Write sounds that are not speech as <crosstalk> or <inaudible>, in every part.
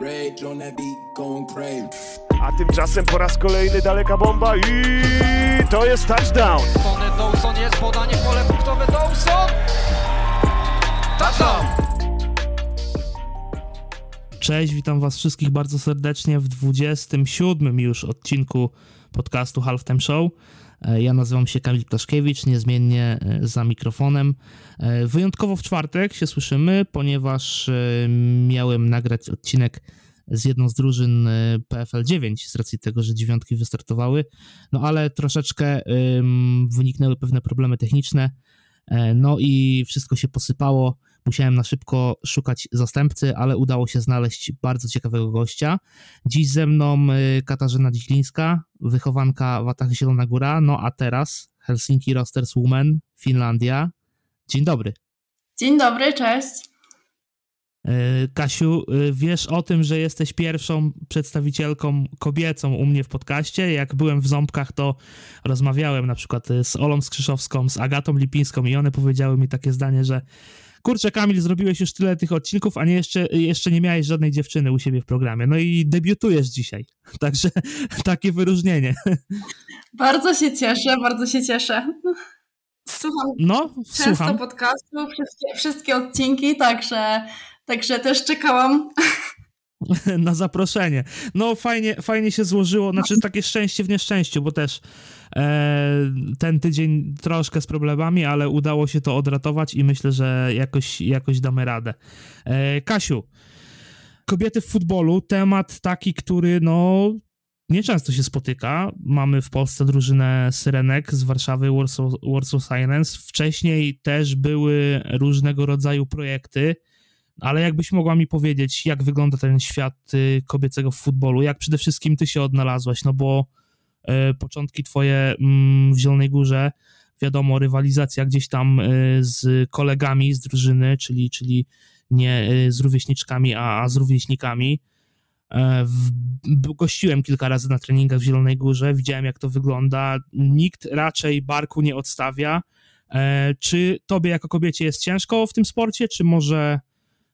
Rage on that beat, going crazy. A tymczasem po raz kolejny daleka bomba i to jest touchdown. Tony Dawson jest podanie pole punktowe Dawson! Touchdown! Cześć, witam was wszystkich bardzo serdecznie w 27 już odcinku podcastu Halftime Show. E, Ja nazywam się Kamil Ptaszkiewicz, niezmiennie e, za mikrofonem. E, Wyjątkowo w czwartek się słyszymy, ponieważ miałem nagrać odcinek z jedną z drużyn PFL 9, z racji tego, że dziewiątki wystartowały. No ale troszeczkę wyniknęły pewne problemy techniczne, no i wszystko się posypało. Musiałem na szybko szukać zastępcy, ale udało się znaleźć bardzo ciekawego gościa. Dziś ze mną y, Katarzyna Dziślińska, wychowanka Watachy Zielona Góra, no a teraz Helsinki Rosters Women, Finlandia. Dzień dobry. Dzień dobry, cześć. Y, Kasiu, y, wiesz o tym, że jesteś pierwszą przedstawicielką kobiecą u mnie w podcaście. Jak byłem w Ząbkach, to rozmawiałem na przykład z Olą Skrzyszowską, z Agatą Lipińską i one powiedziały mi takie zdanie, że kurczę Kamil, zrobiłeś już tyle tych odcinków, a nie jeszcze, jeszcze nie miałeś żadnej dziewczyny u siebie w programie. No i debiutujesz dzisiaj. <laughs> Także takie wyróżnienie. Bardzo się cieszę, bardzo się cieszę. Słucham No, często słucham. podcastu, wszystkie, wszystkie odcinki, także, także też czekałam. <laughs> na zaproszenie. No fajnie, fajnie się złożyło, znaczy takie szczęście w nieszczęściu, bo też ten tydzień troszkę z problemami, ale udało się to odratować i myślę, że jakoś, jakoś damy radę. E, Kasiu, kobiety w futbolu, temat taki, który no nieczęsto się spotyka. Mamy w Polsce drużynę Syrenek z Warszawy, Warsaw, Warsaw. Wcześniej też były różnego rodzaju projekty, ale jakbyś mogła mi powiedzieć, jak wygląda ten świat y, kobiecego w futbolu, jak przede wszystkim ty się odnalazłaś, no bo początki twoje mm, w Zielonej Górze, wiadomo, rywalizacja gdzieś tam y, z kolegami z drużyny, czyli, czyli nie y, z rówieśniczkami, a, a z rówieśnikami. E, gościłem kilka razy na treningach w Zielonej Górze, widziałem jak to wygląda. Nikt raczej barku nie odstawia. E, Czy tobie jako kobiecie jest ciężko w tym sporcie, czy może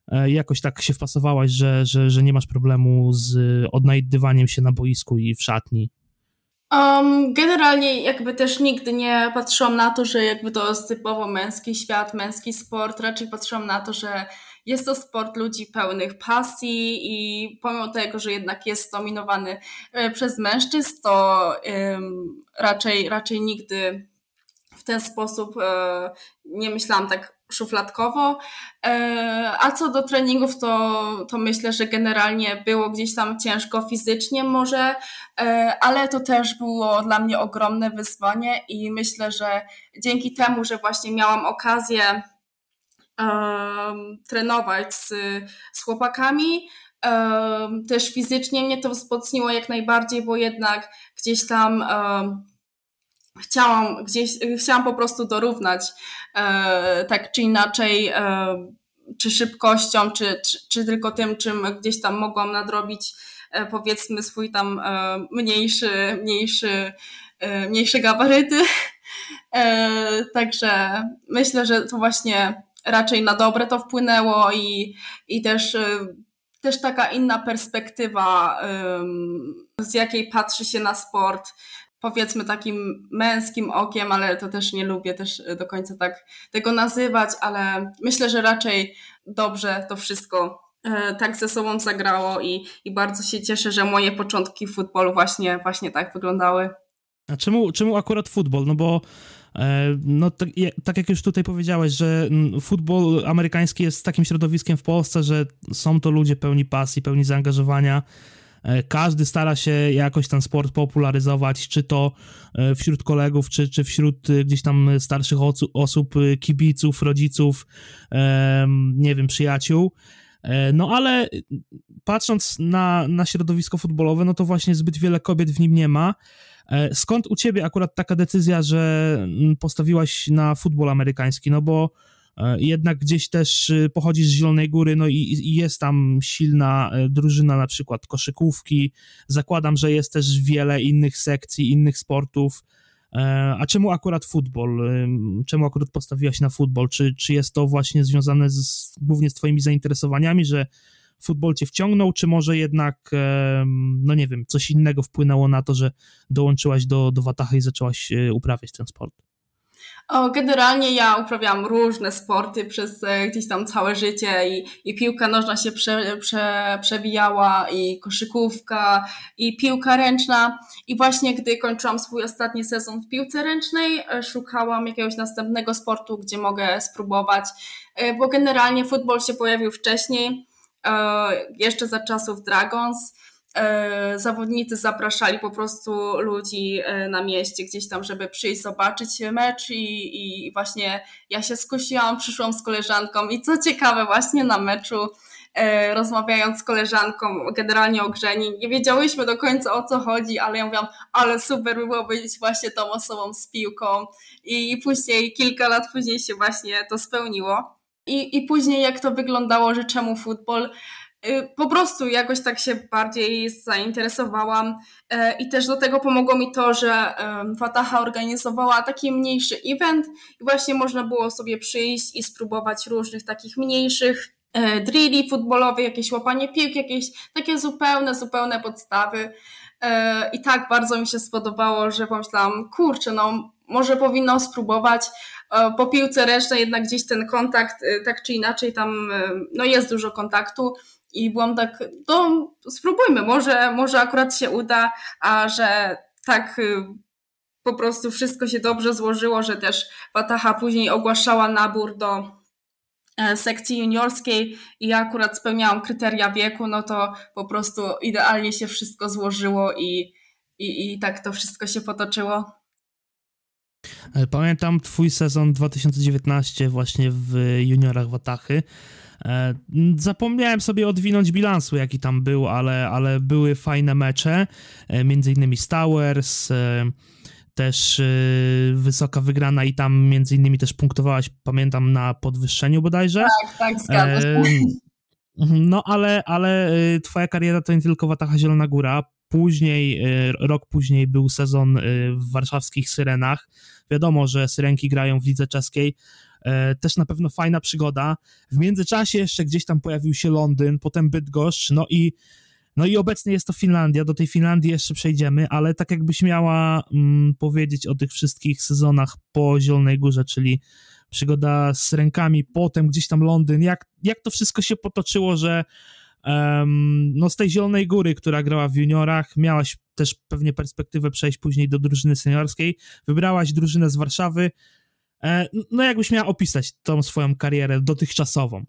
e, jakoś tak się wpasowałaś, że, że, że nie masz problemu z odnajdywaniem się na boisku i w szatni? Um, generalnie jakby też nigdy nie patrzyłam na to, że jakby to jest typowo męski świat, męski sport. Raczej patrzyłam na to, że jest to sport ludzi pełnych pasji i pomimo tego, że jednak jest dominowany e, przez mężczyzn, to em, raczej, raczej nigdy w ten sposób e, nie myślałam tak szufladkowo. E, a co do treningów, to, to myślę, że generalnie było gdzieś tam ciężko fizycznie może, e, ale to też było dla mnie ogromne wyzwanie i myślę, że dzięki temu, że właśnie miałam okazję em, trenować z, z chłopakami, em, też fizycznie mnie to wzmocniło jak najbardziej, bo jednak gdzieś tam em, chciałam gdzieś, chciałam po prostu dorównać tak czy inaczej, e, czy szybkością, czy, czy, czy tylko tym, czym gdzieś tam mogłam nadrobić e, powiedzmy swój tam e, mniejszy, mniejszy, e, mniejsze gabaryty. <laughs> E, także myślę, że to właśnie raczej na dobre to wpłynęło i, i też, e, też taka inna perspektywa, z jakiej patrzy się na sport, powiedzmy takim męskim okiem, ale to też nie lubię też do końca tak tego nazywać, ale myślę, że raczej dobrze to wszystko e, tak ze sobą zagrało i, i bardzo się cieszę, że moje początki w futbolu właśnie, właśnie tak wyglądały. A czemu, czemu akurat futbol? No bo e, no, tak, tak jak już tutaj powiedziałeś, że mm, futbol amerykański jest takim środowiskiem w Polsce, że są to ludzie pełni pasji, pełni zaangażowania. E, Każdy stara się jakoś ten sport popularyzować, czy to e, wśród kolegów, czy, czy wśród e, gdzieś tam starszych osób, kibiców, rodziców, nie wiem, przyjaciół. No ale patrząc na, na środowisko futbolowe, no to właśnie zbyt wiele kobiet w nim nie ma. Skąd u ciebie akurat taka decyzja, że postawiłaś na futbol amerykański? No bo jednak gdzieś też y, pochodzisz z Zielonej Góry, no i, i jest tam silna e, drużyna, na przykład koszykówki. Zakładam, że jest też wiele innych sekcji, innych sportów. E, A czemu akurat futbol? Czemu akurat postawiłaś na futbol? Czy, czy jest to właśnie związane z, głównie z twoimi zainteresowaniami, że futbol cię wciągnął, czy może jednak, no nie wiem, coś innego wpłynęło na to, że dołączyłaś do, do Watachy i zaczęłaś e, uprawiać ten sport? O, generalnie ja uprawiałam różne sporty przez e, gdzieś tam całe życie i, i piłka nożna się prze, prze, przewijała i koszykówka i piłka ręczna. I właśnie gdy kończyłam swój ostatni sezon w piłce ręcznej e, szukałam jakiegoś następnego sportu, gdzie mogę spróbować, e, bo generalnie futbol się pojawił wcześniej, jeszcze za czasów Dragons zawodnicy zapraszali po prostu ludzi e, na mieście gdzieś tam, żeby przyjść zobaczyć mecz i, i właśnie ja się skusiłam, przyszłam z koleżanką i co ciekawe właśnie na meczu e, rozmawiając z koleżanką generalnie o grze, nie wiedziałyśmy do końca o co chodzi, ale ja mówiłam, ale super by było być właśnie tą osobą z piłką i później, kilka lat później się właśnie to spełniło. I, I później jak to wyglądało, że czemu futbol, po prostu jakoś tak się bardziej zainteresowałam e, i też do tego pomogło mi to, że Fataha organizowała taki mniejszy event i właśnie można było sobie przyjść i spróbować różnych takich mniejszych e, drilli futbolowych, jakieś łapanie piłki, jakieś takie zupełne, zupełne podstawy. E, I tak bardzo mi się spodobało, że pomyślałam, kurczę, no może powinno spróbować. Po piłce ręcznej jednak gdzieś ten kontakt, tak czy inaczej, tam no jest dużo kontaktu, i byłam tak, no spróbujmy, może, może akurat się uda, a że tak y, po prostu wszystko się dobrze złożyło, że też Wataha później ogłaszała nabór do e, sekcji juniorskiej i ja akurat spełniałam kryteria wieku, no to po prostu idealnie się wszystko złożyło i, i, i tak to wszystko się potoczyło. E, pamiętam twój sezon 2019 właśnie w juniorach Watachy. E, zapomniałem sobie odwinąć bilansu, jaki tam był, ale, ale były fajne mecze, e, między innymi Stowers, e, też wysoka wygrana i tam między innymi też punktowałaś, pamiętam, na podwyższeniu bodajże. Tak, tak, zgadza się. No, ale, ale twoja kariera to nie tylko Wataha Zielona Góra. Później, rok później był sezon w warszawskich Syrenach. Wiadomo, że Syrenki grają w lidze czeskiej, E, też na pewno fajna przygoda. W międzyczasie jeszcze gdzieś tam pojawił się Londyn, potem Bydgoszcz, no i no i obecnie jest to Finlandia, do tej Finlandii jeszcze przejdziemy, ale tak jakbyś miała mm, powiedzieć o tych wszystkich sezonach po Zielonej Górze, czyli przygoda z rękami, potem gdzieś tam Londyn, jak, jak to wszystko się potoczyło, że um, no z tej Zielonej Góry, która grała w juniorach, miałaś też pewnie perspektywę przejść później do drużyny seniorskiej, wybrałaś drużynę z Warszawy, E, no jakbyś miała opisać tą swoją karierę dotychczasową?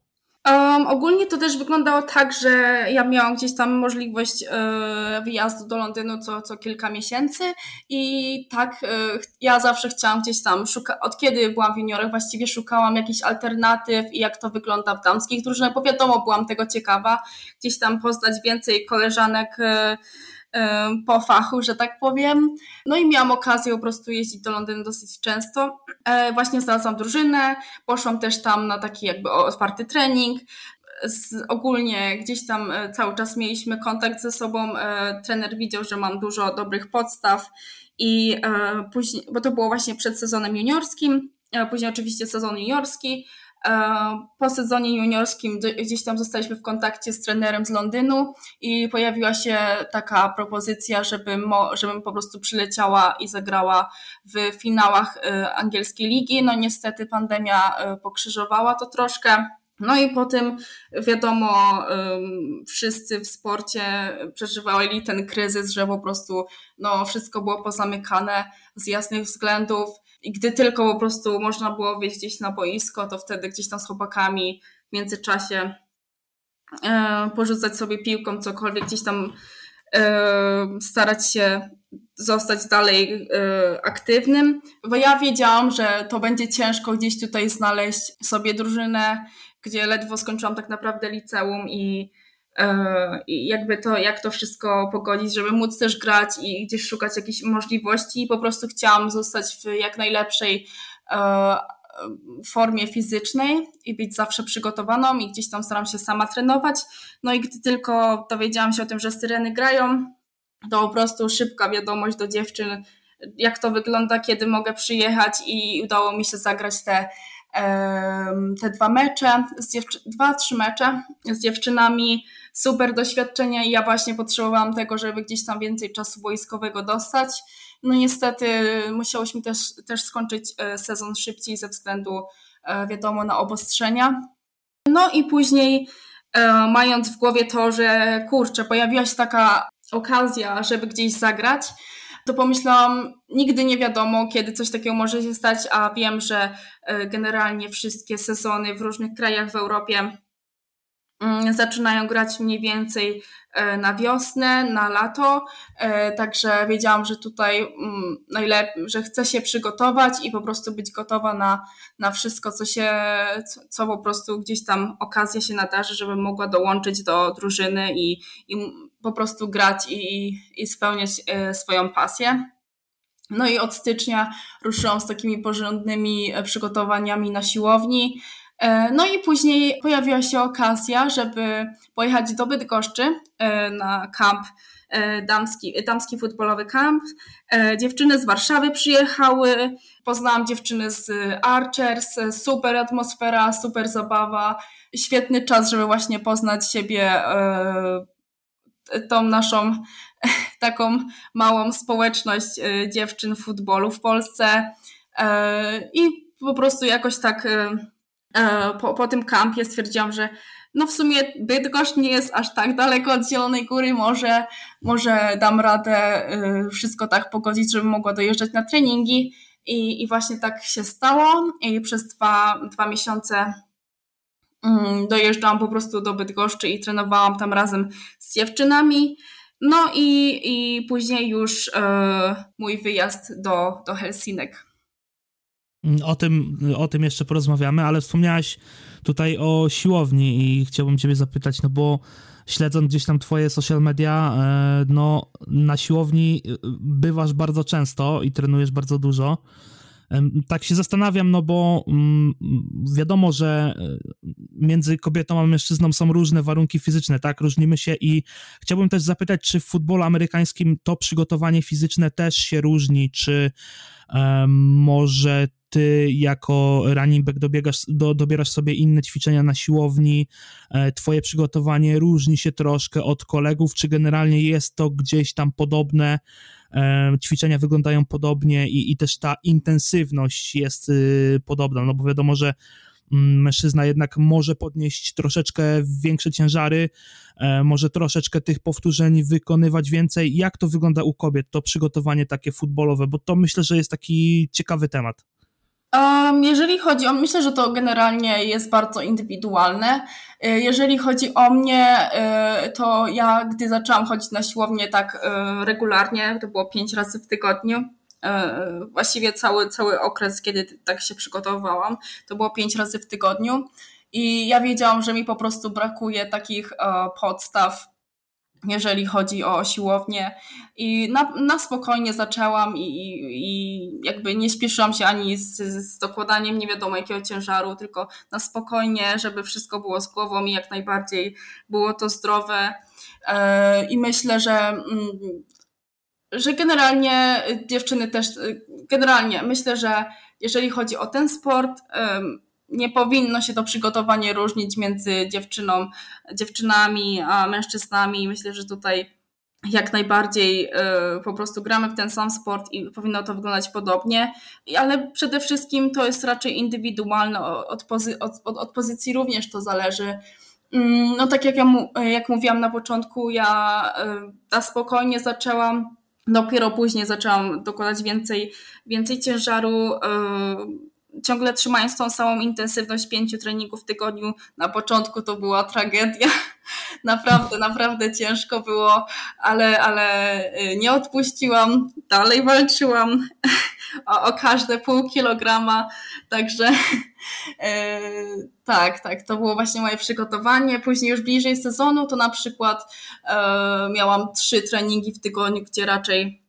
Um, ogólnie to też wyglądało tak, że ja miałam gdzieś tam możliwość e, wyjazdu do Londynu co, co kilka miesięcy i tak e, ja zawsze chciałam gdzieś tam, szuka- od kiedy byłam w juniorach właściwie szukałam jakichś alternatyw i jak to wygląda w damskich drużynach, bo wiadomo byłam tego ciekawa, gdzieś tam poznać więcej koleżanek e, po fachu, że tak powiem. No i miałam okazję po prostu jeździć do Londynu dosyć często. E, właśnie znalazłam drużynę, poszłam też tam na taki jakby otwarty trening. Ogólnie gdzieś tam e, cały czas mieliśmy kontakt ze sobą. E, trener widział, że mam dużo dobrych podstaw i później, bo to było właśnie przed sezonem juniorskim, później oczywiście sezon juniorski, E, po sezonie juniorskim gdzieś tam zostaliśmy w kontakcie z trenerem z Londynu i pojawiła się taka propozycja, żebym, żebym po prostu przyleciała i zagrała w finałach e, angielskiej ligi. No niestety pandemia e, pokrzyżowała to troszkę. No i po tym, wiadomo, wszyscy w sporcie przeżywali ten kryzys, że po prostu no, wszystko było pozamykane z jasnych względów. I gdy tylko po prostu można było wejść gdzieś na boisko, to wtedy gdzieś tam z chłopakami w międzyczasie e, porzucać sobie piłką, cokolwiek gdzieś tam e, starać się zostać dalej e, aktywnym, bo ja wiedziałam, że to będzie ciężko gdzieś tutaj znaleźć sobie drużynę, gdzie ledwo skończyłam tak naprawdę liceum i i jakby to, jak to wszystko pogodzić, żeby móc też grać i gdzieś szukać jakichś możliwości. Po prostu chciałam zostać w jak najlepszej e, formie fizycznej i być zawsze przygotowaną i gdzieś tam staram się sama trenować. No i gdy tylko dowiedziałam się o tym, że syreny grają, to po prostu szybka wiadomość do dziewczyn, jak to wygląda, kiedy mogę przyjechać i udało mi się zagrać te te dwa mecze, dwa, trzy mecze z dziewczynami, super doświadczenie i ja właśnie potrzebowałam tego, żeby gdzieś tam więcej czasu wojskowego dostać. No niestety musiałyśmy też, też skończyć e, sezon szybciej ze względu, e, wiadomo, na obostrzenia. No i później e, mając w głowie to, że kurczę, pojawiła się taka okazja, żeby gdzieś zagrać, to pomyślałam, nigdy nie wiadomo, kiedy coś takiego może się stać, a wiem, że generalnie wszystkie sezony w różnych krajach w Europie Mm, zaczynają grać mniej więcej e, na wiosnę, na lato, e, także wiedziałam, że tutaj mm, najlepiej, że chcę się przygotować i po prostu być gotowa na, na wszystko, co się, co, co po prostu gdzieś tam okazja się nadarzy, żebym mogła dołączyć do drużyny i, i po prostu grać i, i spełniać e, swoją pasję. No i od stycznia ruszyłam z takimi porządnymi przygotowaniami na siłowni. E, no i później pojawiła się okazja, żeby pojechać do Bydgoszczy e, na kamp e, damski, damski futbolowy kamp. Dziewczyny z Warszawy przyjechały, poznałam dziewczyny z Archers, super atmosfera, super zabawa, świetny czas, żeby właśnie poznać siebie, tą naszą <laughs> taką małą społeczność dziewczyn futbolu w Polsce. I po prostu jakoś tak po, po tym kampie stwierdziłam, że no w sumie Bydgoszcz nie jest aż tak daleko od Zielonej Góry, może, może dam radę e, wszystko tak pogodzić, żebym mogła dojeżdżać na treningi i, i właśnie tak się stało i przez dwa, dwa miesiące mm, dojeżdżałam po prostu do Bydgoszczy i trenowałam tam razem z dziewczynami. No i, i później już e, mój wyjazd do, do Helsinek. Mm, o tym, o tym jeszcze porozmawiamy, ale wspomniałaś tutaj o siłowni i chciałbym ciebie zapytać, no bo śledząc gdzieś tam twoje social media, e, no na siłowni e, bywasz bardzo często i trenujesz bardzo dużo. Tak się zastanawiam, no bo mm, wiadomo, że e, między kobietą a mężczyzną są różne warunki fizyczne, tak? Różnimy się i chciałbym też zapytać, czy w futbolu amerykańskim to przygotowanie fizyczne też się różni, czy może ty jako running back dobiegasz, do, dobierasz sobie inne ćwiczenia na siłowni, e, twoje przygotowanie różni się troszkę od kolegów, czy generalnie jest to gdzieś tam podobne, e, ćwiczenia wyglądają podobnie i, i też ta intensywność jest y, podobna, no bo wiadomo, że mm, mężczyzna jednak może podnieść troszeczkę większe ciężary, e, może troszeczkę tych powtórzeń wykonywać więcej. Jak to wygląda u kobiet, to przygotowanie takie futbolowe, bo to myślę, że jest taki ciekawy temat. Um, jeżeli chodzi o, myślę, że to generalnie jest bardzo indywidualne. E, jeżeli chodzi o mnie, e, to ja, gdy zaczęłam chodzić na siłownię tak e, regularnie, to było pięć razy w tygodniu, właściwie cały, cały okres, kiedy tak się przygotowywałam, to było pięć razy w tygodniu. I ja wiedziałam, że mi po prostu brakuje takich podstaw jeżeli chodzi o siłownię. I na, na spokojnie zaczęłam i, i, i jakby nie śpieszyłam się ani z, z dokładaniem nie wiadomo jakiego ciężaru, tylko na spokojnie, żeby wszystko było z głową i jak najbardziej było to zdrowe. E, I myślę, że, mm, że generalnie dziewczyny też, generalnie myślę, że jeżeli chodzi o ten sport, nie powinno się to przygotowanie różnić między dziewczyną, dziewczynami a mężczyznami. Myślę, że tutaj jak najbardziej y, po prostu gramy w ten sam sport i powinno to wyglądać podobnie, ale przede wszystkim to jest raczej indywidualne, od, pozy- od, od, od pozycji również to zależy. Mm, no tak jak, ja mu, jak mówiłam na początku, ja na spokojnie zaczęłam, dopiero później zaczęłam dokładać więcej, więcej ciężaru, y, ciągle trzymając tą samą intensywność pięciu treningów w tygodniu, na początku to była tragedia. <laughs> Naprawdę, naprawdę ciężko było, ale, ale y, nie odpuściłam, dalej walczyłam <laughs> o, o każde pół kilograma, także yy, <laughs> tak, tak, to było właśnie moje przygotowanie. Później już bliżej sezonu to na przykład yy, miałam trzy treningi w tygodniu, gdzie raczej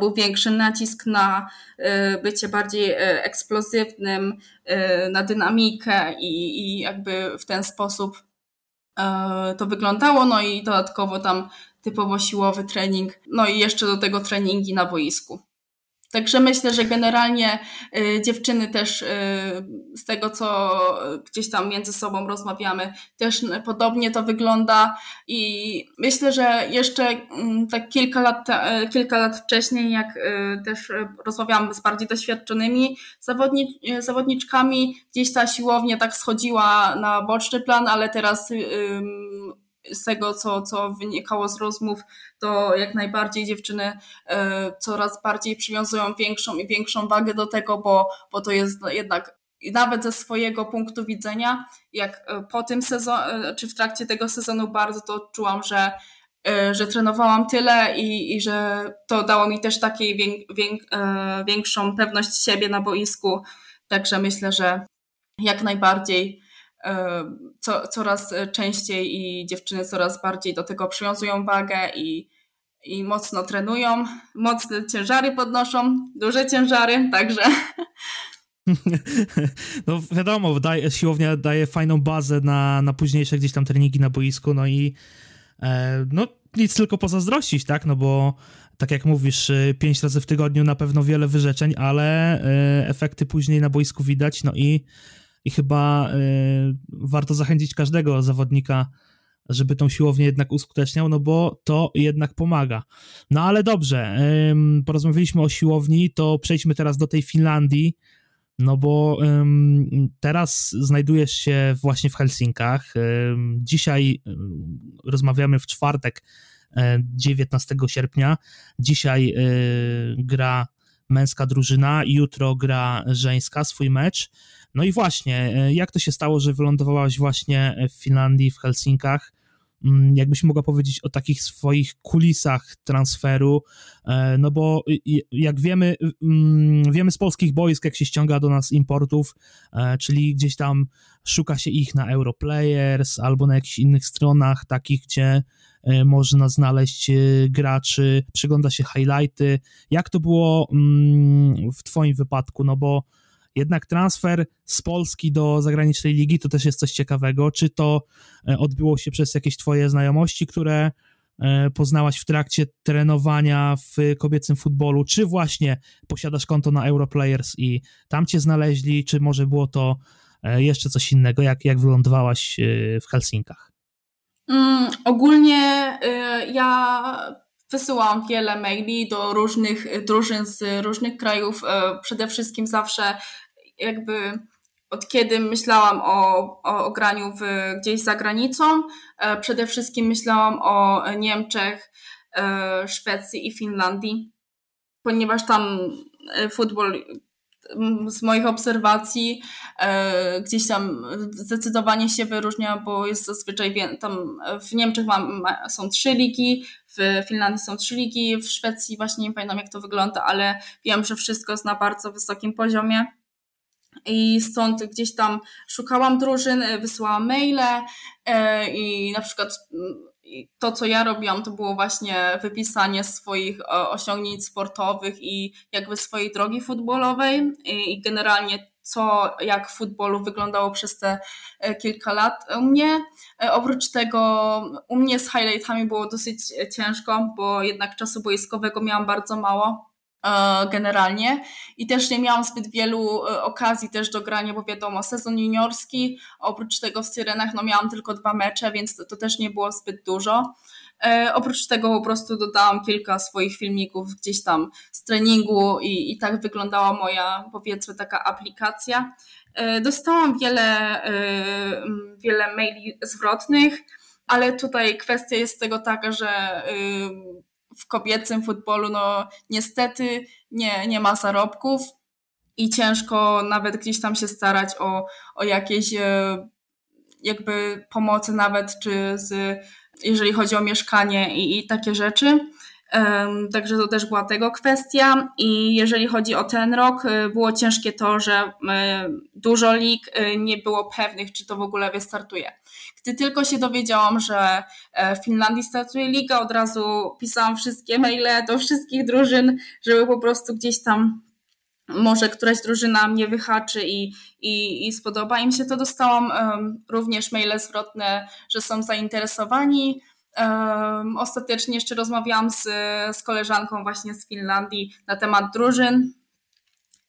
był większy nacisk na y, bycie bardziej y, eksplozywnym, y, na dynamikę i, i jakby w ten sposób to wyglądało. No i dodatkowo tam typowo siłowy trening, no i jeszcze do tego treningi na boisku. Także myślę, że generalnie y, dziewczyny też y, z tego, co gdzieś tam między sobą rozmawiamy, też podobnie to wygląda. I myślę, że jeszcze y, tak kilka lat, y, kilka lat wcześniej, jak też rozmawiałam z bardziej doświadczonymi zawodni, zawodniczkami, gdzieś ta siłownia tak schodziła na boczny plan, ale teraz z tego, co, co wynikało z rozmów, to jak najbardziej dziewczyny e, coraz bardziej przywiązują większą i większą wagę do tego, bo, bo to jest jednak nawet ze swojego punktu widzenia, jak e, po tym sezonie, czy w trakcie tego sezonu bardzo to czułam, że, e, że trenowałam tyle i, i że to dało mi też wiek, większą pewność siebie na boisku. Także myślę, że jak najbardziej co, coraz częściej i dziewczyny coraz bardziej do tego przywiązują wagę i, i mocno trenują, mocne ciężary podnoszą, duże ciężary, także. <laughs> No wiadomo, daje, siłownia daje fajną bazę na, na późniejsze gdzieś tam treningi na boisku, no i e, no nic tylko pozazdrościć, tak, no bo tak jak mówisz, e, pięć razy w tygodniu na pewno wiele wyrzeczeń, ale e, efekty później na boisku widać, no i i chyba y, warto zachęcić każdego zawodnika, żeby tą siłownię jednak uskuteczniał, no bo to jednak pomaga. No ale dobrze, y, porozmawialiśmy o siłowni, to przejdźmy teraz do tej Finlandii, no bo y, teraz znajdujesz się właśnie w Helsinkach. Dzisiaj rozmawiamy w czwartek, 19 e, sierpnia. Dzisiaj gra męska drużyna, jutro gra żeńska swój mecz. No i właśnie, e, jak to się stało, że wylądowałaś właśnie w Finlandii, w Helsinkach? Mm, jakbyś mogła powiedzieć o takich swoich kulisach transferu, e, no bo jak wiemy, mm, wiemy z polskich boisk, jak się ściąga do nas importów, e, czyli gdzieś tam szuka się ich na Europlayers albo na jakichś innych stronach, takich, gdzie można znaleźć graczy, przygląda się highlighty. Jak to było mm, w Twoim wypadku? No bo jednak transfer z Polski do zagranicznej ligi to też jest coś ciekawego. Czy to e, odbyło się przez jakieś Twoje znajomości, które e, poznałaś w trakcie trenowania w kobiecym futbolu, czy właśnie posiadasz konto na Europlayers i tam cię znaleźli, czy może było to e, jeszcze coś innego, jak, jak wylądowałaś w Helsinkach? Mm, ogólnie y, ja wysyłam wiele maili do różnych drużyn z różnych krajów. Przede wszystkim zawsze jakby od kiedy myślałam o, o, o graniu w, gdzieś za granicą, e, przede wszystkim myślałam o Niemczech, e, Szwecji i Finlandii, ponieważ tam e, futbol z moich obserwacji gdzieś tam zdecydowanie się wyróżnia, bo jest zazwyczaj tam w Niemczech mam, są trzy ligi, w Finlandii są trzy ligi, w Szwecji właśnie nie pamiętam jak to wygląda, ale wiem, że wszystko jest na bardzo wysokim poziomie. I stąd gdzieś tam szukałam drużyn, e, wysyłałam maile e, i na przykład to, co ja robiłam, to było właśnie wypisanie swoich osiągnięć sportowych i jakby swojej drogi futbolowej i generalnie co, jak w futbolu wyglądało przez te e, kilka lat u mnie. Oprócz tego u mnie z highlightami było dosyć ciężko, bo jednak czasu boiskowego miałam bardzo mało E, generalnie i też nie miałam zbyt wielu e, okazji też do grania, bo wiadomo, sezon juniorski, oprócz tego w Syrenach no miałam tylko dwa mecze, więc to, to też nie było zbyt dużo. E, oprócz tego po prostu dodałam kilka swoich filmików gdzieś tam z treningu i, i tak wyglądała moja powiedzmy taka aplikacja. E, dostałam wiele, e, wiele maili zwrotnych, ale tutaj kwestia jest tego taka, że e, w kobiecym futbolu no niestety nie, nie ma zarobków i ciężko nawet gdzieś tam się starać o, o jakieś e, jakby pomocy nawet, czy z, jeżeli chodzi o mieszkanie i, i takie rzeczy. Także to też była tego kwestia. I jeżeli chodzi o ten rok, e, było ciężkie to, że e, dużo lig nie było pewnych, czy to w ogóle wystartuje. Gdy tylko się dowiedziałam, że e, w Finlandii startuje liga, od razu pisałam wszystkie maile do wszystkich drużyn, żeby po prostu gdzieś tam może któraś drużyna mnie wyhaczy i, i, i spodoba im się to. Dostałam um, również maile zwrotne, że są zainteresowani. Um, ostatecznie jeszcze rozmawiałam z, z koleżanką właśnie z Finlandii na temat drużyn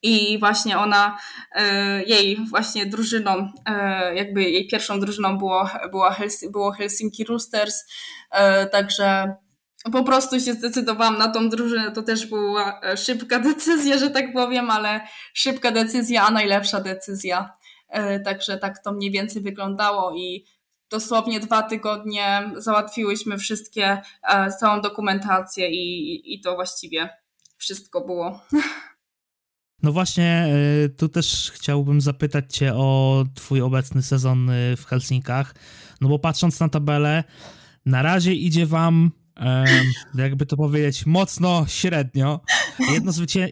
i właśnie ona, e, jej właśnie drużyną, e, jakby jej pierwszą drużyną było, było, Hels było Helsinki Roosters, e, także po prostu się zdecydowałam na tą drużynę. To też była szybka decyzja, że tak powiem, ale szybka decyzja, a najlepsza decyzja. Także tak to mniej więcej wyglądało i dosłownie dwa tygodnie załatwiłyśmy wszystkie, całą dokumentację i, i to właściwie wszystko było. No właśnie, y, tu też chciałbym zapytać Cię o Twój obecny sezon y, w Helsinkach. No bo patrząc na tabelę, na razie idzie Wam, jakby to powiedzieć, mocno średnio. Jedno, zwycię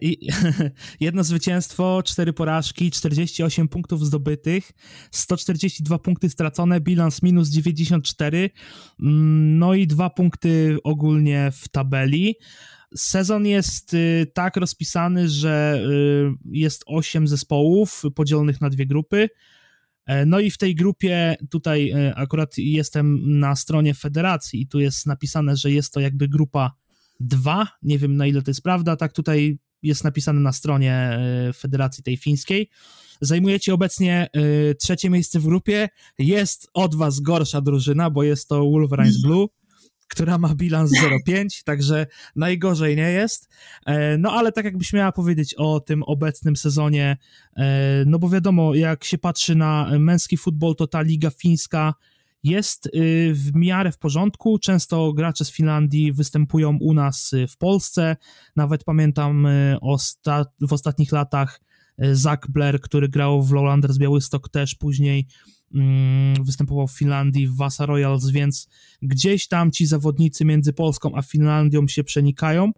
<laughs> jedno zwycięstwo, cztery porażki, 48 punktów zdobytych, 142 punkty stracone, bilans minus 94, mm, no i dwa punkty ogólnie w tabeli. Sezon jest y, tak rozpisany, że y, jest osiem zespołów podzielonych na dwie grupy. E, no i w tej grupie tutaj e, akurat jestem na stronie federacji i tu jest napisane, że jest to jakby grupa 2. Nie wiem na ile to jest prawda, tak tutaj jest napisane na stronie e, federacji tej fińskiej. Zajmujecie obecnie trzecie miejsce w grupie. Jest od was gorsza drużyna, bo jest to Wolverines Blue która ma bilans <laughs> 0,5, także najgorzej nie jest. E, no ale tak jakbyś miała powiedzieć o tym obecnym sezonie, e, no bo wiadomo, jak się patrzy na męski futbol, to ta liga fińska jest y, w miarę w porządku. Często gracze z Finlandii występują u nas w Polsce. Nawet pamiętam y, w ostatnich latach y, Zach Blair, który grał w Lowlanders Białystok, też później występował w Finlandii w Vasa Royals, więc gdzieś tam ci zawodnicy między Polską a Finlandią się przenikają.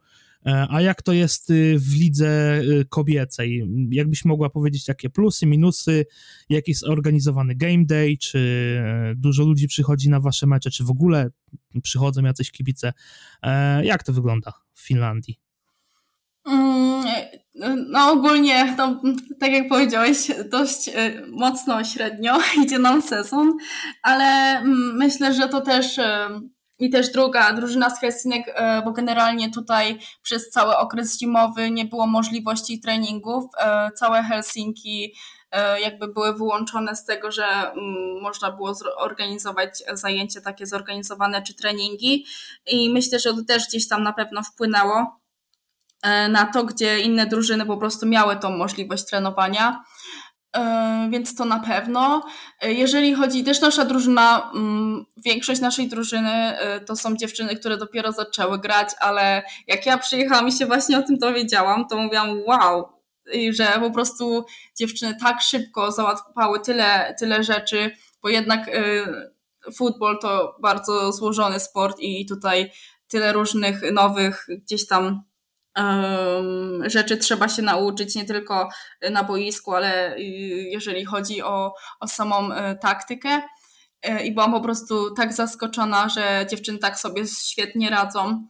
E, a jak to jest y, w lidze y, kobiecej? Jakbyś mogła powiedzieć, jakie plusy, minusy, jaki jest organizowany game day, czy e, dużo ludzi przychodzi na wasze mecze, czy w ogóle przychodzą jacyś kibice? E, jak to wygląda w Finlandii? No ogólnie, tak jak powiedziałeś, dość e, mocno średnio <laughs> idzie nam sezon, ale mm, myślę, że to też e, i też druga drużyna z Helsinek, e, bo generalnie tutaj przez cały okres zimowy nie było możliwości treningów. Całe Helsinki jakby były wyłączone z tego, że mm, można było zorganizować zajęcia takie zorganizowane czy treningi i myślę, że to też gdzieś tam na pewno wpłynęło na to, gdzie inne drużyny po prostu miały tą możliwość trenowania. E, więc to na pewno. E, jeżeli chodzi, też nasza drużyna, mm, większość naszej drużyny to są dziewczyny, które dopiero zaczęły grać, ale jak ja przyjechałam i się właśnie o tym dowiedziałam, to mówiłam wow, że po prostu dziewczyny tak szybko załatwały tyle, tyle rzeczy, bo jednak futbol to bardzo złożony sport i tutaj tyle różnych nowych gdzieś tam rzeczy trzeba się nauczyć nie tylko na boisku, ale jeżeli chodzi o, o samą e, taktykę. E, I byłam po prostu tak zaskoczona, że dziewczyny tak sobie świetnie radzą.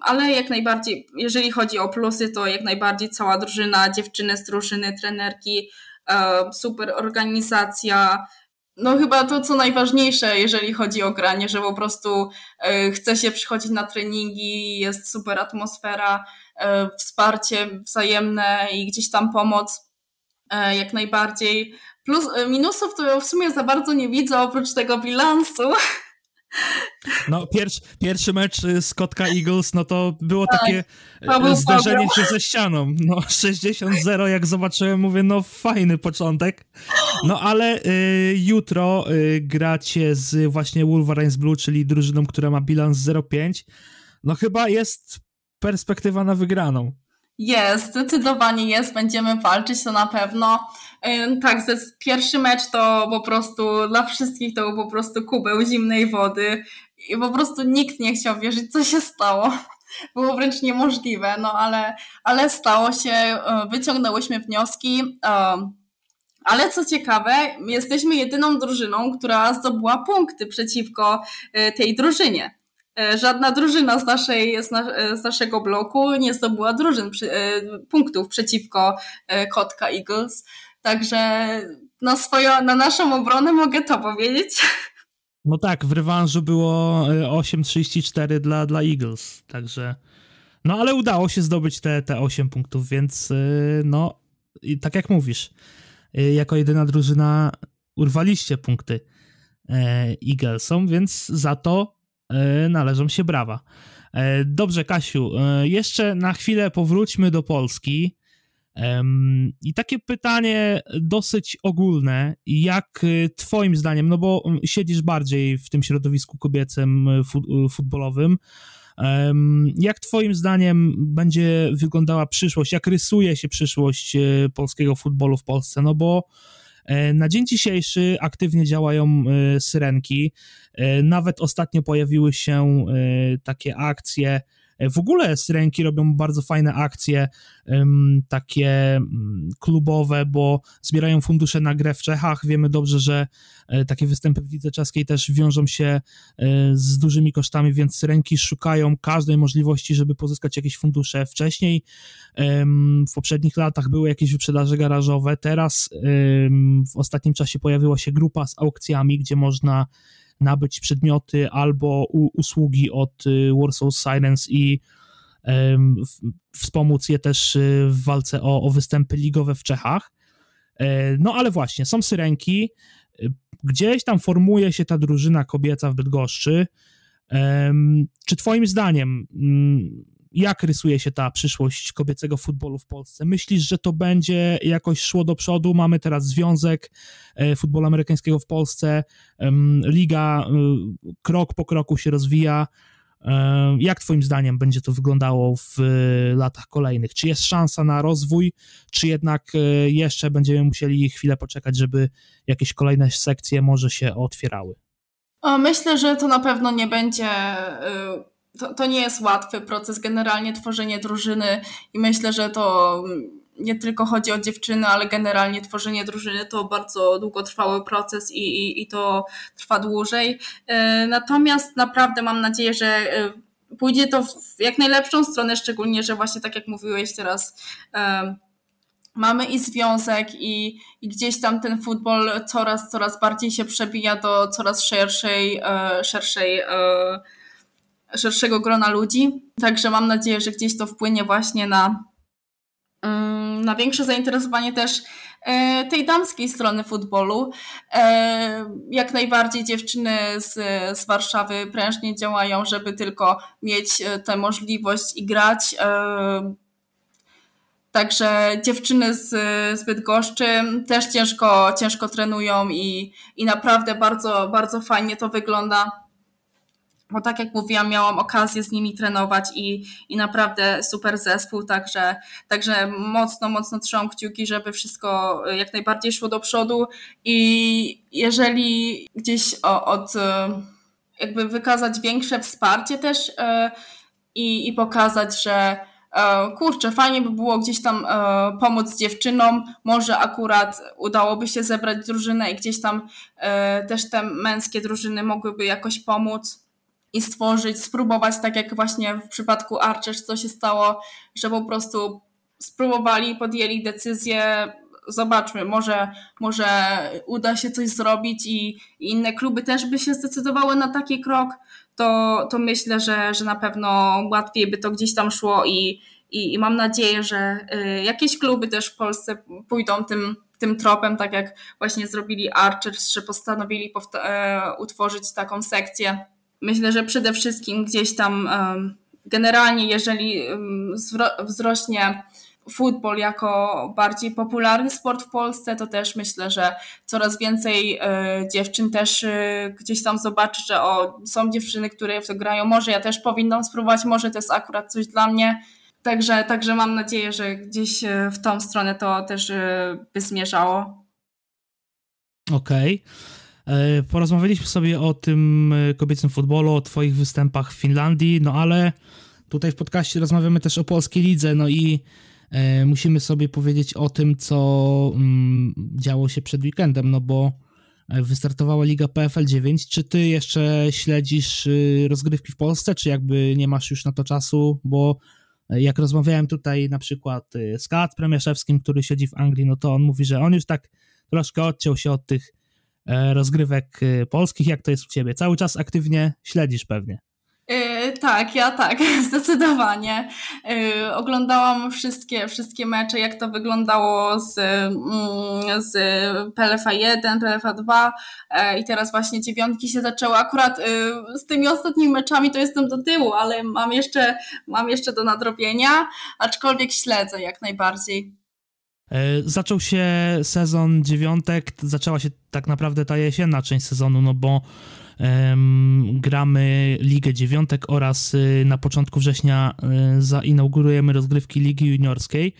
Ale jak najbardziej, jeżeli chodzi o plusy, to jak najbardziej cała drużyna, dziewczyny z drużyny, trenerki, super organizacja, no chyba to, co najważniejsze, jeżeli chodzi o granie, że po prostu y, chce się przychodzić na treningi, jest super atmosfera, y, wsparcie wzajemne i gdzieś tam pomoc y, jak najbardziej. Plus minusów to w sumie za bardzo nie widzę oprócz tego bilansu. <laughs> No, pierwszy, pierwszy mecz z Kotka Eagles, no to było tak, takie to zdarzenie się ze ścianą. No, <laughs> 60-0, jak zobaczyłem, mówię, no fajny początek. No, ale y, jutro y, gracie z właśnie Wolverines Blue, czyli drużyną, która ma bilans 0-5. No, chyba jest perspektywa na wygraną. Jest, zdecydowanie jest, będziemy walczyć, to na pewno. Tak, pierwszy mecz to po prostu dla wszystkich to był po prostu kubeł zimnej wody i po prostu nikt nie chciał wierzyć, co się stało. <laughs> Było wręcz niemożliwe, no ale, ale stało się, e, wyciągnęłyśmy wnioski. E, ale co ciekawe, jesteśmy jedyną drużyną, która zdobyła punkty przeciwko e, tej drużynie. Żadna drużyna z, naszej, z, na, z naszego bloku nie zdobyła drużyn, punktów przeciwko Kotka Eagles. Także na, swoją, na naszą obronę mogę to powiedzieć. No tak, w rewanżu było 8,34 dla, dla Eagles, także... No ale udało się zdobyć te, te 8 punktów, więc no, i tak jak mówisz, jako jedyna drużyna urwaliście punkty Eaglesom, więc za to należą się brawa. Dobrze, Kasiu, jeszcze na chwilę powróćmy do Polski. I takie pytanie dosyć ogólne, jak y, twoim zdaniem, no bo mm, siedzisz bardziej w tym środowisku kobiecym y, y, futbolowym, jak twoim zdaniem będzie wyglądała przyszłość, jak rysuje się przyszłość polskiego futbolu w Polsce, no bo e, na dzień dzisiejszy aktywnie działają syrenki, e, nawet ostatnio pojawiły się takie akcje, w ogóle Syrenki robią bardzo fajne akcje, takie mm, klubowe, bo zbierają fundusze na grę w Czechach. Wiemy dobrze, że e, takie występy w lidze czeskiej też wiążą się e, z dużymi kosztami, więc Syrenki szukają każdej możliwości, żeby pozyskać jakieś fundusze. Wcześniej w poprzednich latach były jakieś wyprzedaże garażowe, teraz w ostatnim czasie pojawiła się grupa z aukcjami, gdzie można nabyć przedmioty albo usługi od y, Warsaw Silence i wspomóc je też y, w walce o, o występy ligowe w Czechach. E, no ale właśnie, są syrenki, y, gdzieś tam formuje się ta drużyna kobieca w Bydgoszczy. Czy twoim zdaniem mm, jak rysuje się ta przyszłość kobiecego futbolu w Polsce? Myślisz, że to będzie jakoś szło do przodu? Mamy teraz Związek e, Futbolu Amerykańskiego w Polsce, liga e, krok po kroku się rozwija. E, jak Twoim zdaniem będzie to wyglądało w latach kolejnych? Czy jest szansa na rozwój, czy jednak jeszcze będziemy musieli chwilę poczekać, żeby jakieś kolejne sekcje może się otwierały? Myślę, że to na pewno nie będzie to, to nie jest łatwy proces, generalnie tworzenie drużyny i myślę, że to nie tylko chodzi o dziewczyny, ale generalnie tworzenie drużyny to bardzo długotrwały proces i, i, i to trwa dłużej. E, natomiast naprawdę mam nadzieję, że e, pójdzie to w jak najlepszą stronę, szczególnie, że właśnie tak jak mówiłeś teraz, e, mamy i związek i, i gdzieś tam ten futbol coraz, coraz bardziej się przebija do coraz szerszej, szerszej szerszego grona ludzi. Także mam nadzieję, że gdzieś to wpłynie właśnie na, mm, na większe zainteresowanie też e, tej damskiej strony futbolu. E, jak najbardziej dziewczyny z, z Warszawy prężnie działają, żeby tylko mieć e, tę możliwość i grać. Także dziewczyny z, z Bydgoszczy też ciężko, ciężko trenują i, i naprawdę bardzo, bardzo fajnie to wygląda bo tak jak mówiłam, miałam okazję z nimi trenować i, i naprawdę super zespół, także, także mocno, mocno trzymam kciuki, żeby wszystko jak najbardziej szło do przodu. I jeżeli gdzieś od jakby wykazać większe wsparcie też e, i, i pokazać, że kurczę, fajnie by było gdzieś tam pomóc dziewczynom, może akurat udałoby się zebrać drużynę i gdzieś tam też te męskie drużyny mogłyby jakoś pomóc i stworzyć, spróbować, tak jak właśnie w przypadku Archers, co się stało, że po prostu spróbowali, podjęli decyzję, zobaczmy, może, może uda się coś zrobić i, i inne kluby też by się zdecydowały na taki krok, to, to myślę, że, że na pewno łatwiej by to gdzieś tam szło i, i, i mam nadzieję, że y, jakieś kluby też w Polsce pójdą tym, tym tropem, tak jak właśnie zrobili Archers, że postanowili e, utworzyć taką sekcję Myślę, że przede wszystkim gdzieś tam generalnie, jeżeli wzrośnie futbol jako bardziej popularny sport w Polsce, to też myślę, że coraz więcej e, dziewczyn też e, gdzieś tam zobaczy, że o, są dziewczyny, które w to grają. Może ja też powinnam spróbować, może to jest akurat coś dla mnie. Także, także mam nadzieję, że gdzieś e, w tą stronę to też by zmierzało. Okej. Okay. E, porozmawialiśmy sobie o tym e, kobiecym futbolu, o Twoich występach w Finlandii, no ale tutaj w podcaście rozmawiamy też o polskiej lidze, no i e, musimy sobie powiedzieć o tym, co mm, działo się przed weekendem, no bo wystartowała Liga PFL 9. Czy ty jeszcze śledzisz rozgrywki w Polsce, czy jakby nie masz już na to czasu? Bo jak rozmawiałem tutaj na przykład z Kat Premiaszewskim, który siedzi w Anglii, no to on mówi, że on już tak troszkę odciął się od tych rozgrywek e, polskich. Jak to jest u ciebie? Cały czas aktywnie śledzisz pewnie. Yy, tak, ja tak, <laughs> zdecydowanie. Yy, oglądałam wszystkie, wszystkie mecze, jak to wyglądało z, yy, z PLFA 1, PLFA 2 yy, i teraz właśnie dziewiątki się zaczęły. Akurat z tymi ostatnimi meczami to jestem do tyłu, ale mam jeszcze, mam jeszcze do nadrobienia, aczkolwiek śledzę jak najbardziej. E, zaczął się sezon dziewiątek, zaczęła się tak naprawdę ta jesienna część sezonu, no bo um, gramy Ligę Dziewiątek oraz y, na początku września y, zainaugurujemy rozgrywki Ligi Juniorskiej.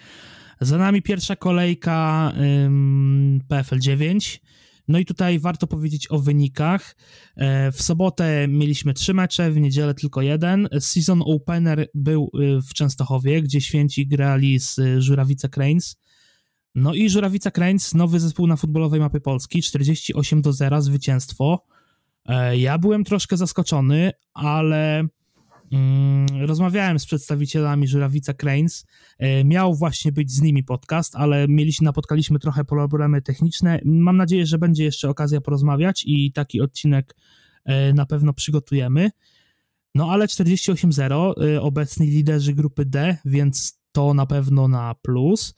Za nami pierwsza kolejka um, PFL 9. No i tutaj warto powiedzieć o wynikach. E, w sobotę mieliśmy trzy mecze, w niedzielę tylko jeden. Season opener był y, w Częstochowie, gdzie święci grali z Żurawice Cranes. No i Żurawica Cranes, nowy zespół na futbolowej mapie Polski, 48 do 0, zwycięstwo. E, ja byłem troszkę zaskoczony, ale mm, rozmawiałem z przedstawicielami Żurawica Cranes. E, miał właśnie być z nimi podcast, ale mieliśmy, napotkaliśmy trochę problemy techniczne. Mam nadzieję, że będzie jeszcze okazja porozmawiać i taki odcinek e, na pewno przygotujemy. No ale 48-0, obecni liderzy grupy D, więc to na pewno na plus.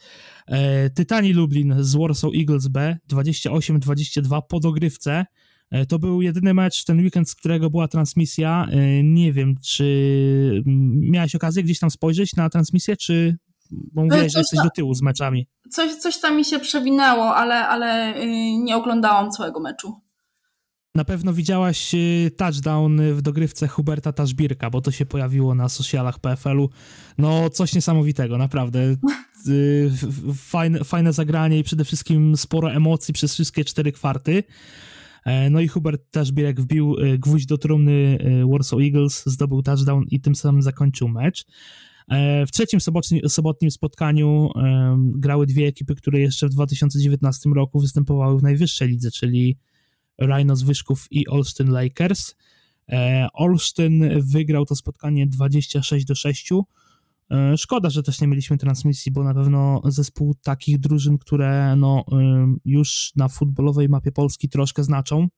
Tytani Lublin z Warsaw Eagles B 28-22 po dogrywce. E, to był jedyny mecz ten weekend, z którego była transmisja. E, nie wiem, czy miałeś okazję gdzieś tam spojrzeć na transmisję, czy bo mówiłeś, że jesteś do tyłu z meczami. Coś, coś tam mi się przewinęło, ale, ale y, nie oglądałam całego meczu. Na pewno widziałaś y, touchdown w dogrywce Huberta Taszbirka, bo to się pojawiło na socialach PFL-u. No, coś niesamowitego, naprawdę. Y, fajne, fajne zagranie i przede wszystkim sporo emocji przez wszystkie cztery kwarty. E, no i Hubert Taszbirek wbił e, gwóźdź do trumny e, Warsaw Eagles, zdobył touchdown i tym samym zakończył mecz. W trzecim sobotnim spotkaniu grały dwie ekipy, które jeszcze w 2019 roku występowały w najwyższej lidze, czyli Rhinos Wyszków i Olsztyn Lakers. Olsztyn wygrał to spotkanie 26 do 6. E, szkoda, że też nie mieliśmy transmisji, bo na pewno zespół takich drużyn, które no, już na futbolowej mapie Polski troszkę znaczą.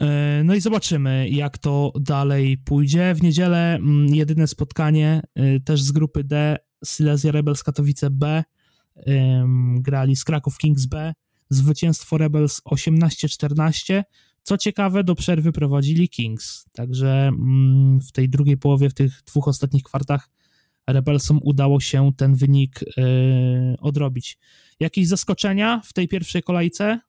E, no i zobaczymy, jak to dalej pójdzie. W niedzielę mm, jedyne spotkanie e, też z grupy D, Silesia Rebels Katowice B, grali z Kraków Kings B, zwycięstwo Rebels 18-14. Co ciekawe, do przerwy prowadzili Kings, także mm, w tej drugiej połowie, w tych dwóch ostatnich kwartach Rebelsom udało się ten wynik yy, odrobić. Jakieś zaskoczenia w tej pierwszej kolejce,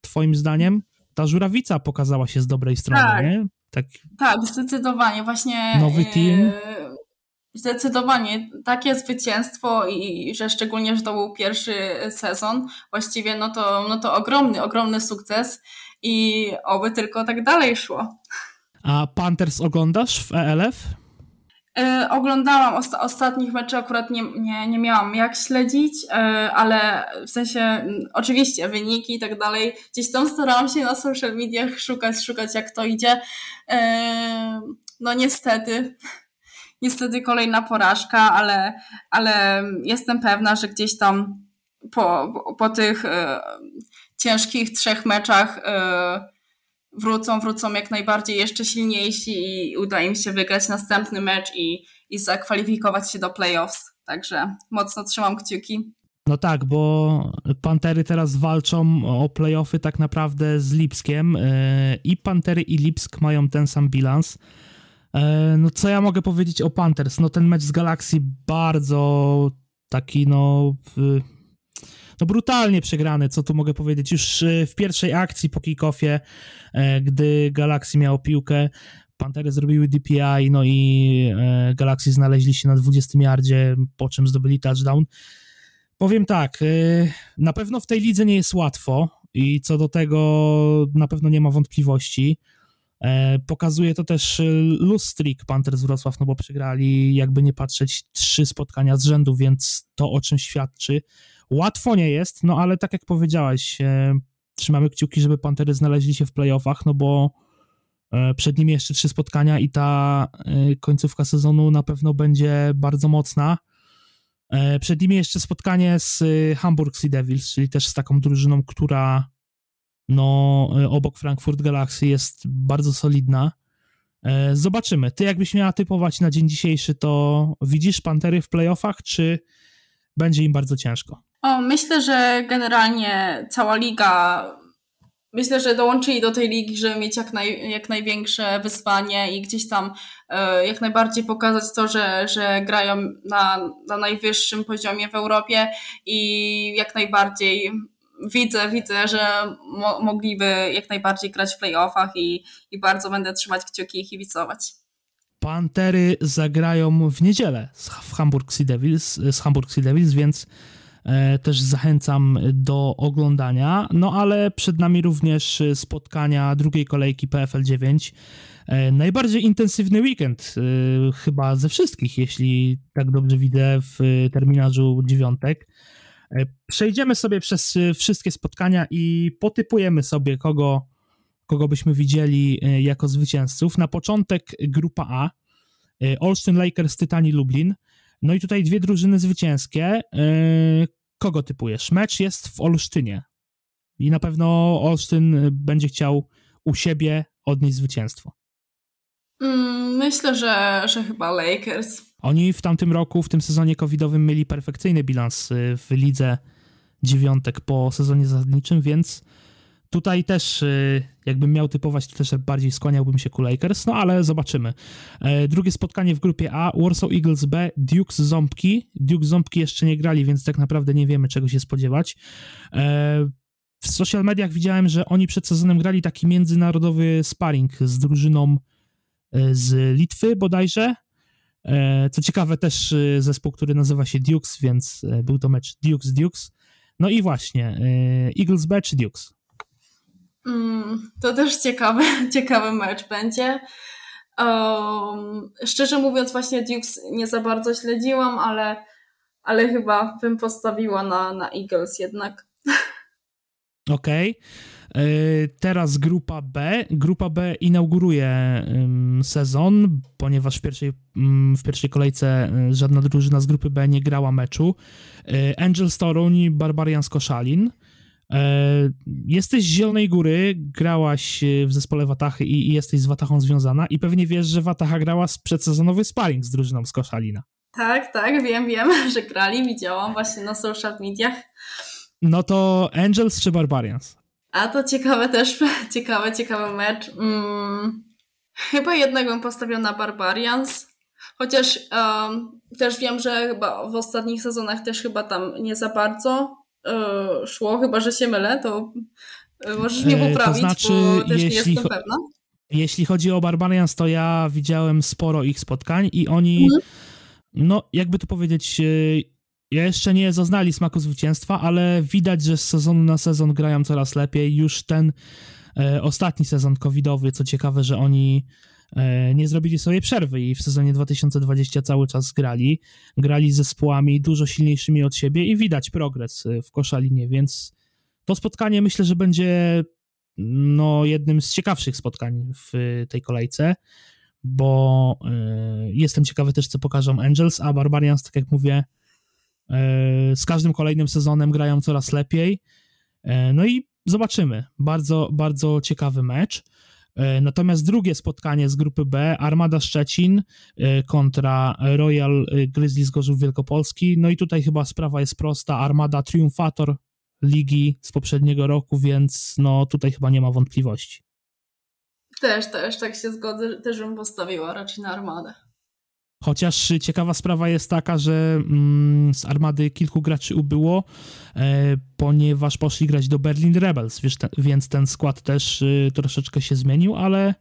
twoim zdaniem? Ta żurawica pokazała się z dobrej strony, tak. nie? Tak, tak zdecydowanie. Właśnie nowy team. Zdecydowanie takie zwycięstwo i że szczególnie, że to był pierwszy sezon, właściwie no to, no to ogromny, ogromny sukces i oby tylko tak dalej szło. A Panthers oglądasz w ELF? E, oglądałam osta ostatnich meczy, akurat nie, nie, nie miałam jak śledzić, e, ale w sensie oczywiście wyniki i tak dalej. Gdzieś tam starałam się na social mediach szukać, szukać jak to idzie. E, no niestety, niestety kolejna porażka, ale, ale jestem pewna, że gdzieś tam po, po tych ciężkich trzech meczach wrócą, wrócą jak najbardziej jeszcze silniejsi i uda im się wygrać następny mecz i, i zakwalifikować się do playoffs. Także mocno trzymam kciuki. No tak, bo Pantery teraz walczą o playoffy tak naprawdę z Lipskiem e, i Pantery i Lipsk mają ten sam bilans. E, no co ja mogę powiedzieć o Panthers? No ten mecz z Galaxy bardzo taki no no brutalnie przegrany, co tu mogę powiedzieć. Już e, w pierwszej akcji po kickoffie, e, gdy Galaxy miało piłkę, Pantery zrobiły DPI, no i Galaxy znaleźli się na 20 yardzie, po czym zdobyli touchdown. Powiem tak, na pewno w tej lidze nie jest łatwo i co do tego na pewno nie ma wątpliwości. Pokazuje to też lose streak Panthers Wrocław, no bo przegrali, jakby nie patrzeć, trzy spotkania z rzędu, więc to o czym świadczy. Łatwo nie jest, no ale tak jak powiedziałeś, e, trzymamy kciuki, żeby Pantery znaleźli się w playoffach, no bo e, przed nimi jeszcze trzy spotkania i ta e, końcówka sezonu na pewno będzie bardzo mocna. E, przed nimi jeszcze spotkanie z e, Hamburg Sea Devils, czyli też z taką drużyną, która no obok Frankfurt Galaxy jest bardzo solidna. Zobaczymy. Ty jakbyś miała typować na dzień dzisiejszy, to widzisz Pantery w playoffach, czy będzie im bardzo ciężko? O, myślę, że generalnie cała liga myślę, że dołączyli do tej ligi, żeby mieć jak, naj, jak największe wyzwanie i gdzieś tam e, jak najbardziej pokazać to, że, że grają na, na najwyższym poziomie w Europie i jak najbardziej widzę, widzę, że mo, mogliby jak najbardziej grać w playoffach i, i bardzo będę trzymać kciuki i kibicować. Pantery zagrają w niedzielę w Hamburg Sea Devils, z Hamburg Sea Devils, więc E, też zachęcam do oglądania. No ale przed nami również spotkania drugiej kolejki PFL 9. E, najbardziej intensywny weekend e, chyba ze wszystkich, jeśli tak dobrze widzę w terminarzu dziewiątek. Przejdziemy sobie przez wszystkie spotkania i potypujemy sobie, kogo, kogo byśmy widzieli jako zwycięzców. Na początek grupa A. Olsztyn Lakers, Tytani Lublin. No i tutaj dwie drużyny zwycięskie. Kogo typujesz? Mecz jest w Olsztynie i na pewno Olsztyn będzie chciał u siebie odnieść zwycięstwo. Mm, myślę, że, że chyba Lakers. Oni w tamtym roku, w tym sezonie covidowym mieli perfekcyjny bilans y, w lidze dziewiątek po sezonie zasadniczym, więc Tutaj też, y, jakbym miał typować, to też bardziej skłaniałbym się ku Lakers, no ale zobaczymy. E, drugie spotkanie w grupie A, Warsaw Eagles B, Duke Ząbki. Duke Ząbki jeszcze nie grali, więc tak naprawdę nie wiemy, czego się spodziewać. E, w social mediach widziałem, że oni przed sezonem grali taki międzynarodowy sparring z drużyną e, z Litwy bodajże. Co ciekawe, też zespół, który nazywa się Dukes, więc był to mecz Dukes Dukes. No i właśnie, Eagles B czy Dukes? Mm, to też ciekawy, <laughs> ciekawy mecz będzie. Um, szczerze mówiąc, właśnie Dukes nie za bardzo śledziłam, ale, ale chyba bym postawiła na, na Eagles jednak. <laughs> Okej. Okay. E, teraz grupa B. Grupa B inauguruje sezon, ponieważ w pierwszej, mm, w pierwszej kolejce e, żadna drużyna z grupy B nie grała meczu. E, Angel Toruń, Barbarian Koszalin. Jesteś z Zielonej Góry, grałaś w zespole Watachy i, i, jesteś z Watachą związana i pewnie wiesz, że Watacha grała przedsezonowy sparring z drużyną z Koszalina. Tak, tak, wiem, wiem, <laughs> że grali, widziałam właśnie na social mediach. No to Angels czy Barbarians? A to ciekawe też, <laughs> ciekawy, ciekawy mecz. Hmm, chyba jednego bym postawił na Barbarians, chociaż um, też wiem, że chyba w ostatnich sezonach też chyba tam nie za bardzo E, szło, chyba że się mylę, to e, możesz mnie e, poprawić, to znaczy, bo też nie jestem pewna. Jeśli chodzi o Barbarians, to ja widziałem sporo ich spotkań i oni, mhm. no jakby to powiedzieć, jeszcze nie zaznali smaku zwycięstwa, ale widać, że z sezonu na sezon grają coraz lepiej. Już ten e, ostatni sezon covidowy, co ciekawe, że oni E, nie zrobili sobie przerwy i w sezonie 2020 cały czas grali. Grali z zespołami dużo silniejszymi od siebie i widać progres e, w koszalinie, więc to spotkanie myślę, że będzie no, jednym z ciekawszych spotkań w tej kolejce, bo y, jestem ciekawy też, co pokażą Angels, a Barbarians, tak jak mówię, z każdym kolejnym sezonem grają coraz lepiej. Y, no i zobaczymy. Bardzo, bardzo ciekawy mecz. E, natomiast drugie spotkanie z grupy B, Armada Szczecin e, kontra Royal e, Grizzlies Gorzów Wielkopolski. No i tutaj chyba sprawa jest prosta. Armada triumfator ligi z poprzedniego roku, więc no tutaj chyba nie ma wątpliwości. Też, też, tak się zgodzę, też bym postawiła raczej na Armadę. Chociaż ciekawa sprawa jest taka, że mm, z armady kilku graczy ubyło, e, ponieważ poszli grać do Berlin Rebels, wiesz, więc ten skład też y, troszeczkę się zmienił, ale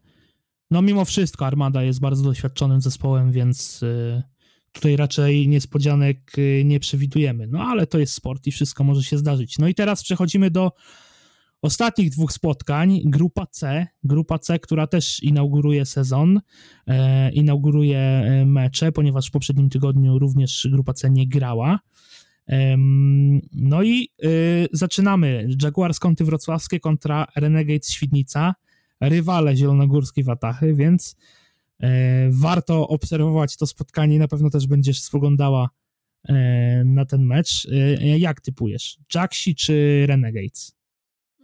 no mimo wszystko armada jest bardzo doświadczonym zespołem, więc y, tutaj raczej niespodzianek y, nie przewidujemy. No ale to jest sport i wszystko może się zdarzyć. No i teraz przechodzimy do ostatnich dwóch spotkań, grupa C, grupa C, która też inauguruje sezon, e, inauguruje e, mecze, ponieważ w poprzednim tygodniu również grupa C nie grała. E, no i e, zaczynamy. Jaguars Kąty Wrocławskie kontra Renegades Świdnica, rywale zielonogórskiej Watachy, więc e, warto obserwować to spotkanie na pewno też będziesz spoglądała e, na ten mecz. Jak typujesz? Jaxi czy Renegades?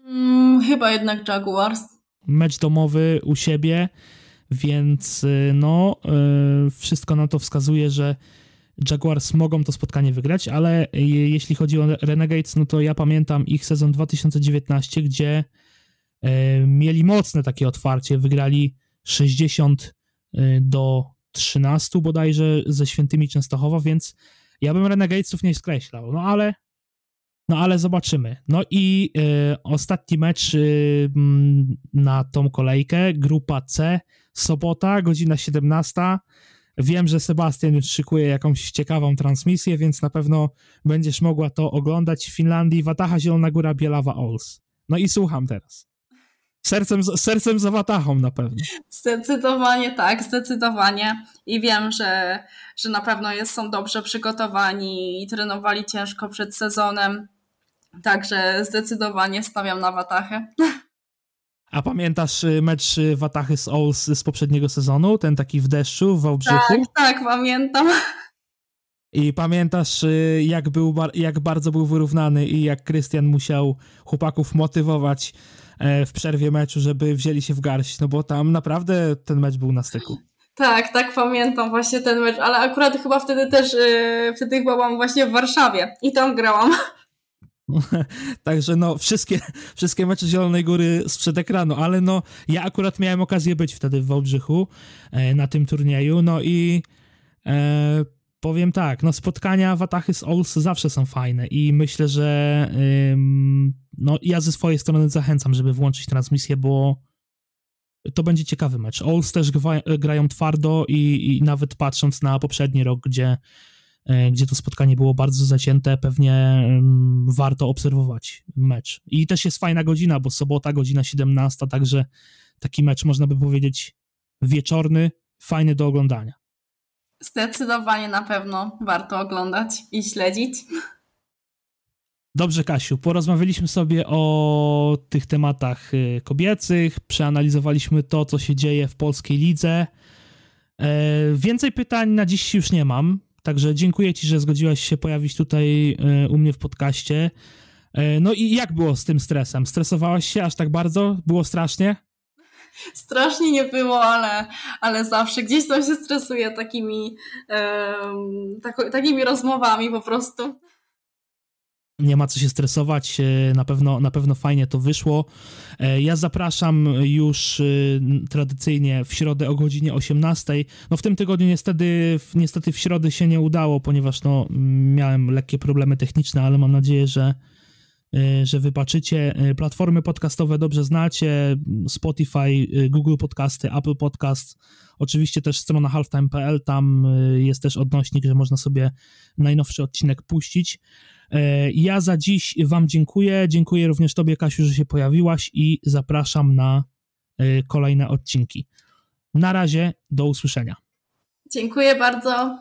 Mm, chyba jednak Jaguars. Mecz domowy u siebie, więc y, no, y, wszystko na to wskazuje, że Jaguars mogą to spotkanie wygrać, ale y, jeśli chodzi o Renegades, no to ja pamiętam ich sezon 2019, gdzie mieli mocne takie otwarcie, wygrali 60 y, do 13 bodajże ze Świętymi Częstochowa, więc ja bym Renegadesów nie skreślał, no ale no ale zobaczymy. No i y, ostatni mecz y, na tą kolejkę, grupa C, sobota, godzina 17. Wiem, że Sebastian już szykuje jakąś ciekawą transmisję, więc na pewno będziesz mogła to oglądać w Finlandii. Wataha Zielona Góra Bielawa Ols. No i słucham teraz. Sercem, sercem za Watachą na pewno. Zdecydowanie tak, zdecydowanie. I wiem, że, że na pewno jest, są dobrze przygotowani i trenowali ciężko przed sezonem. Także zdecydowanie stawiam na Watachę. A pamiętasz y, mecz y, Watachy z Ols z poprzedniego sezonu? Ten taki w deszczu w Wałbrzychu? Tak, tak, pamiętam. I pamiętasz, y, jak, był, jak bardzo był wyrównany i jak Krystian musiał chłopaków motywować e, w przerwie meczu, żeby wzięli się w garść, no bo tam naprawdę ten mecz był na styku. Tak, tak, pamiętam właśnie ten mecz, ale akurat chyba wtedy też, wtedy chyba byłam właśnie w Warszawie i tam grałam. <laughs> Także no, wszystkie, wszystkie mecze Zielonej Góry sprzed ekranu, ale no, ja akurat miałem okazję być wtedy w Wałbrzychu e, na tym turnieju, no i e, powiem tak, no spotkania Watachy z Ols zawsze są fajne i myślę, że no ja ze swojej strony zachęcam, żeby włączyć transmisję, bo to będzie ciekawy mecz. Ols też grają twardo i, i nawet patrząc na poprzedni rok, gdzie gdzie to spotkanie było bardzo zacięte, pewnie warto obserwować mecz. I też jest fajna godzina, bo sobota, godzina 17, także taki mecz można by powiedzieć wieczorny, fajny do oglądania. Zdecydowanie na pewno warto oglądać i śledzić. Dobrze, Kasiu, porozmawialiśmy sobie o tych tematach y, kobiecych, przeanalizowaliśmy to, co się dzieje w polskiej lidze. E, więcej pytań na dziś już nie mam. Także dziękuję Ci, że zgodziłaś się pojawić tutaj e, u mnie w podcaście. E, no i jak było z tym stresem? Stresowałaś się aż tak bardzo? Było strasznie? Strasznie nie było, ale, ale zawsze gdzieś tam się stresuje takimi, um, tak, takimi rozmowami po prostu nie ma co się stresować, e, na pewno, na pewno fajnie to wyszło. E, ja zapraszam już e, tradycyjnie w środę o godzinie 18. No w tym tygodniu niestety, niestety w środę się nie udało, ponieważ no, miałem lekkie problemy techniczne, ale mam nadzieję, że, że wybaczycie. Platformy podcastowe dobrze znacie, Spotify, Google Podcasty, Apple Podcast, oczywiście też strona halftime.pl, tam jest też odnośnik, że można sobie najnowszy odcinek puścić. E, ja za dziś Wam dziękuję. Dziękuję również Tobie, Kasiu, że się pojawiłaś i zapraszam na e, kolejne odcinki. Na razie, do usłyszenia. Dziękuję bardzo.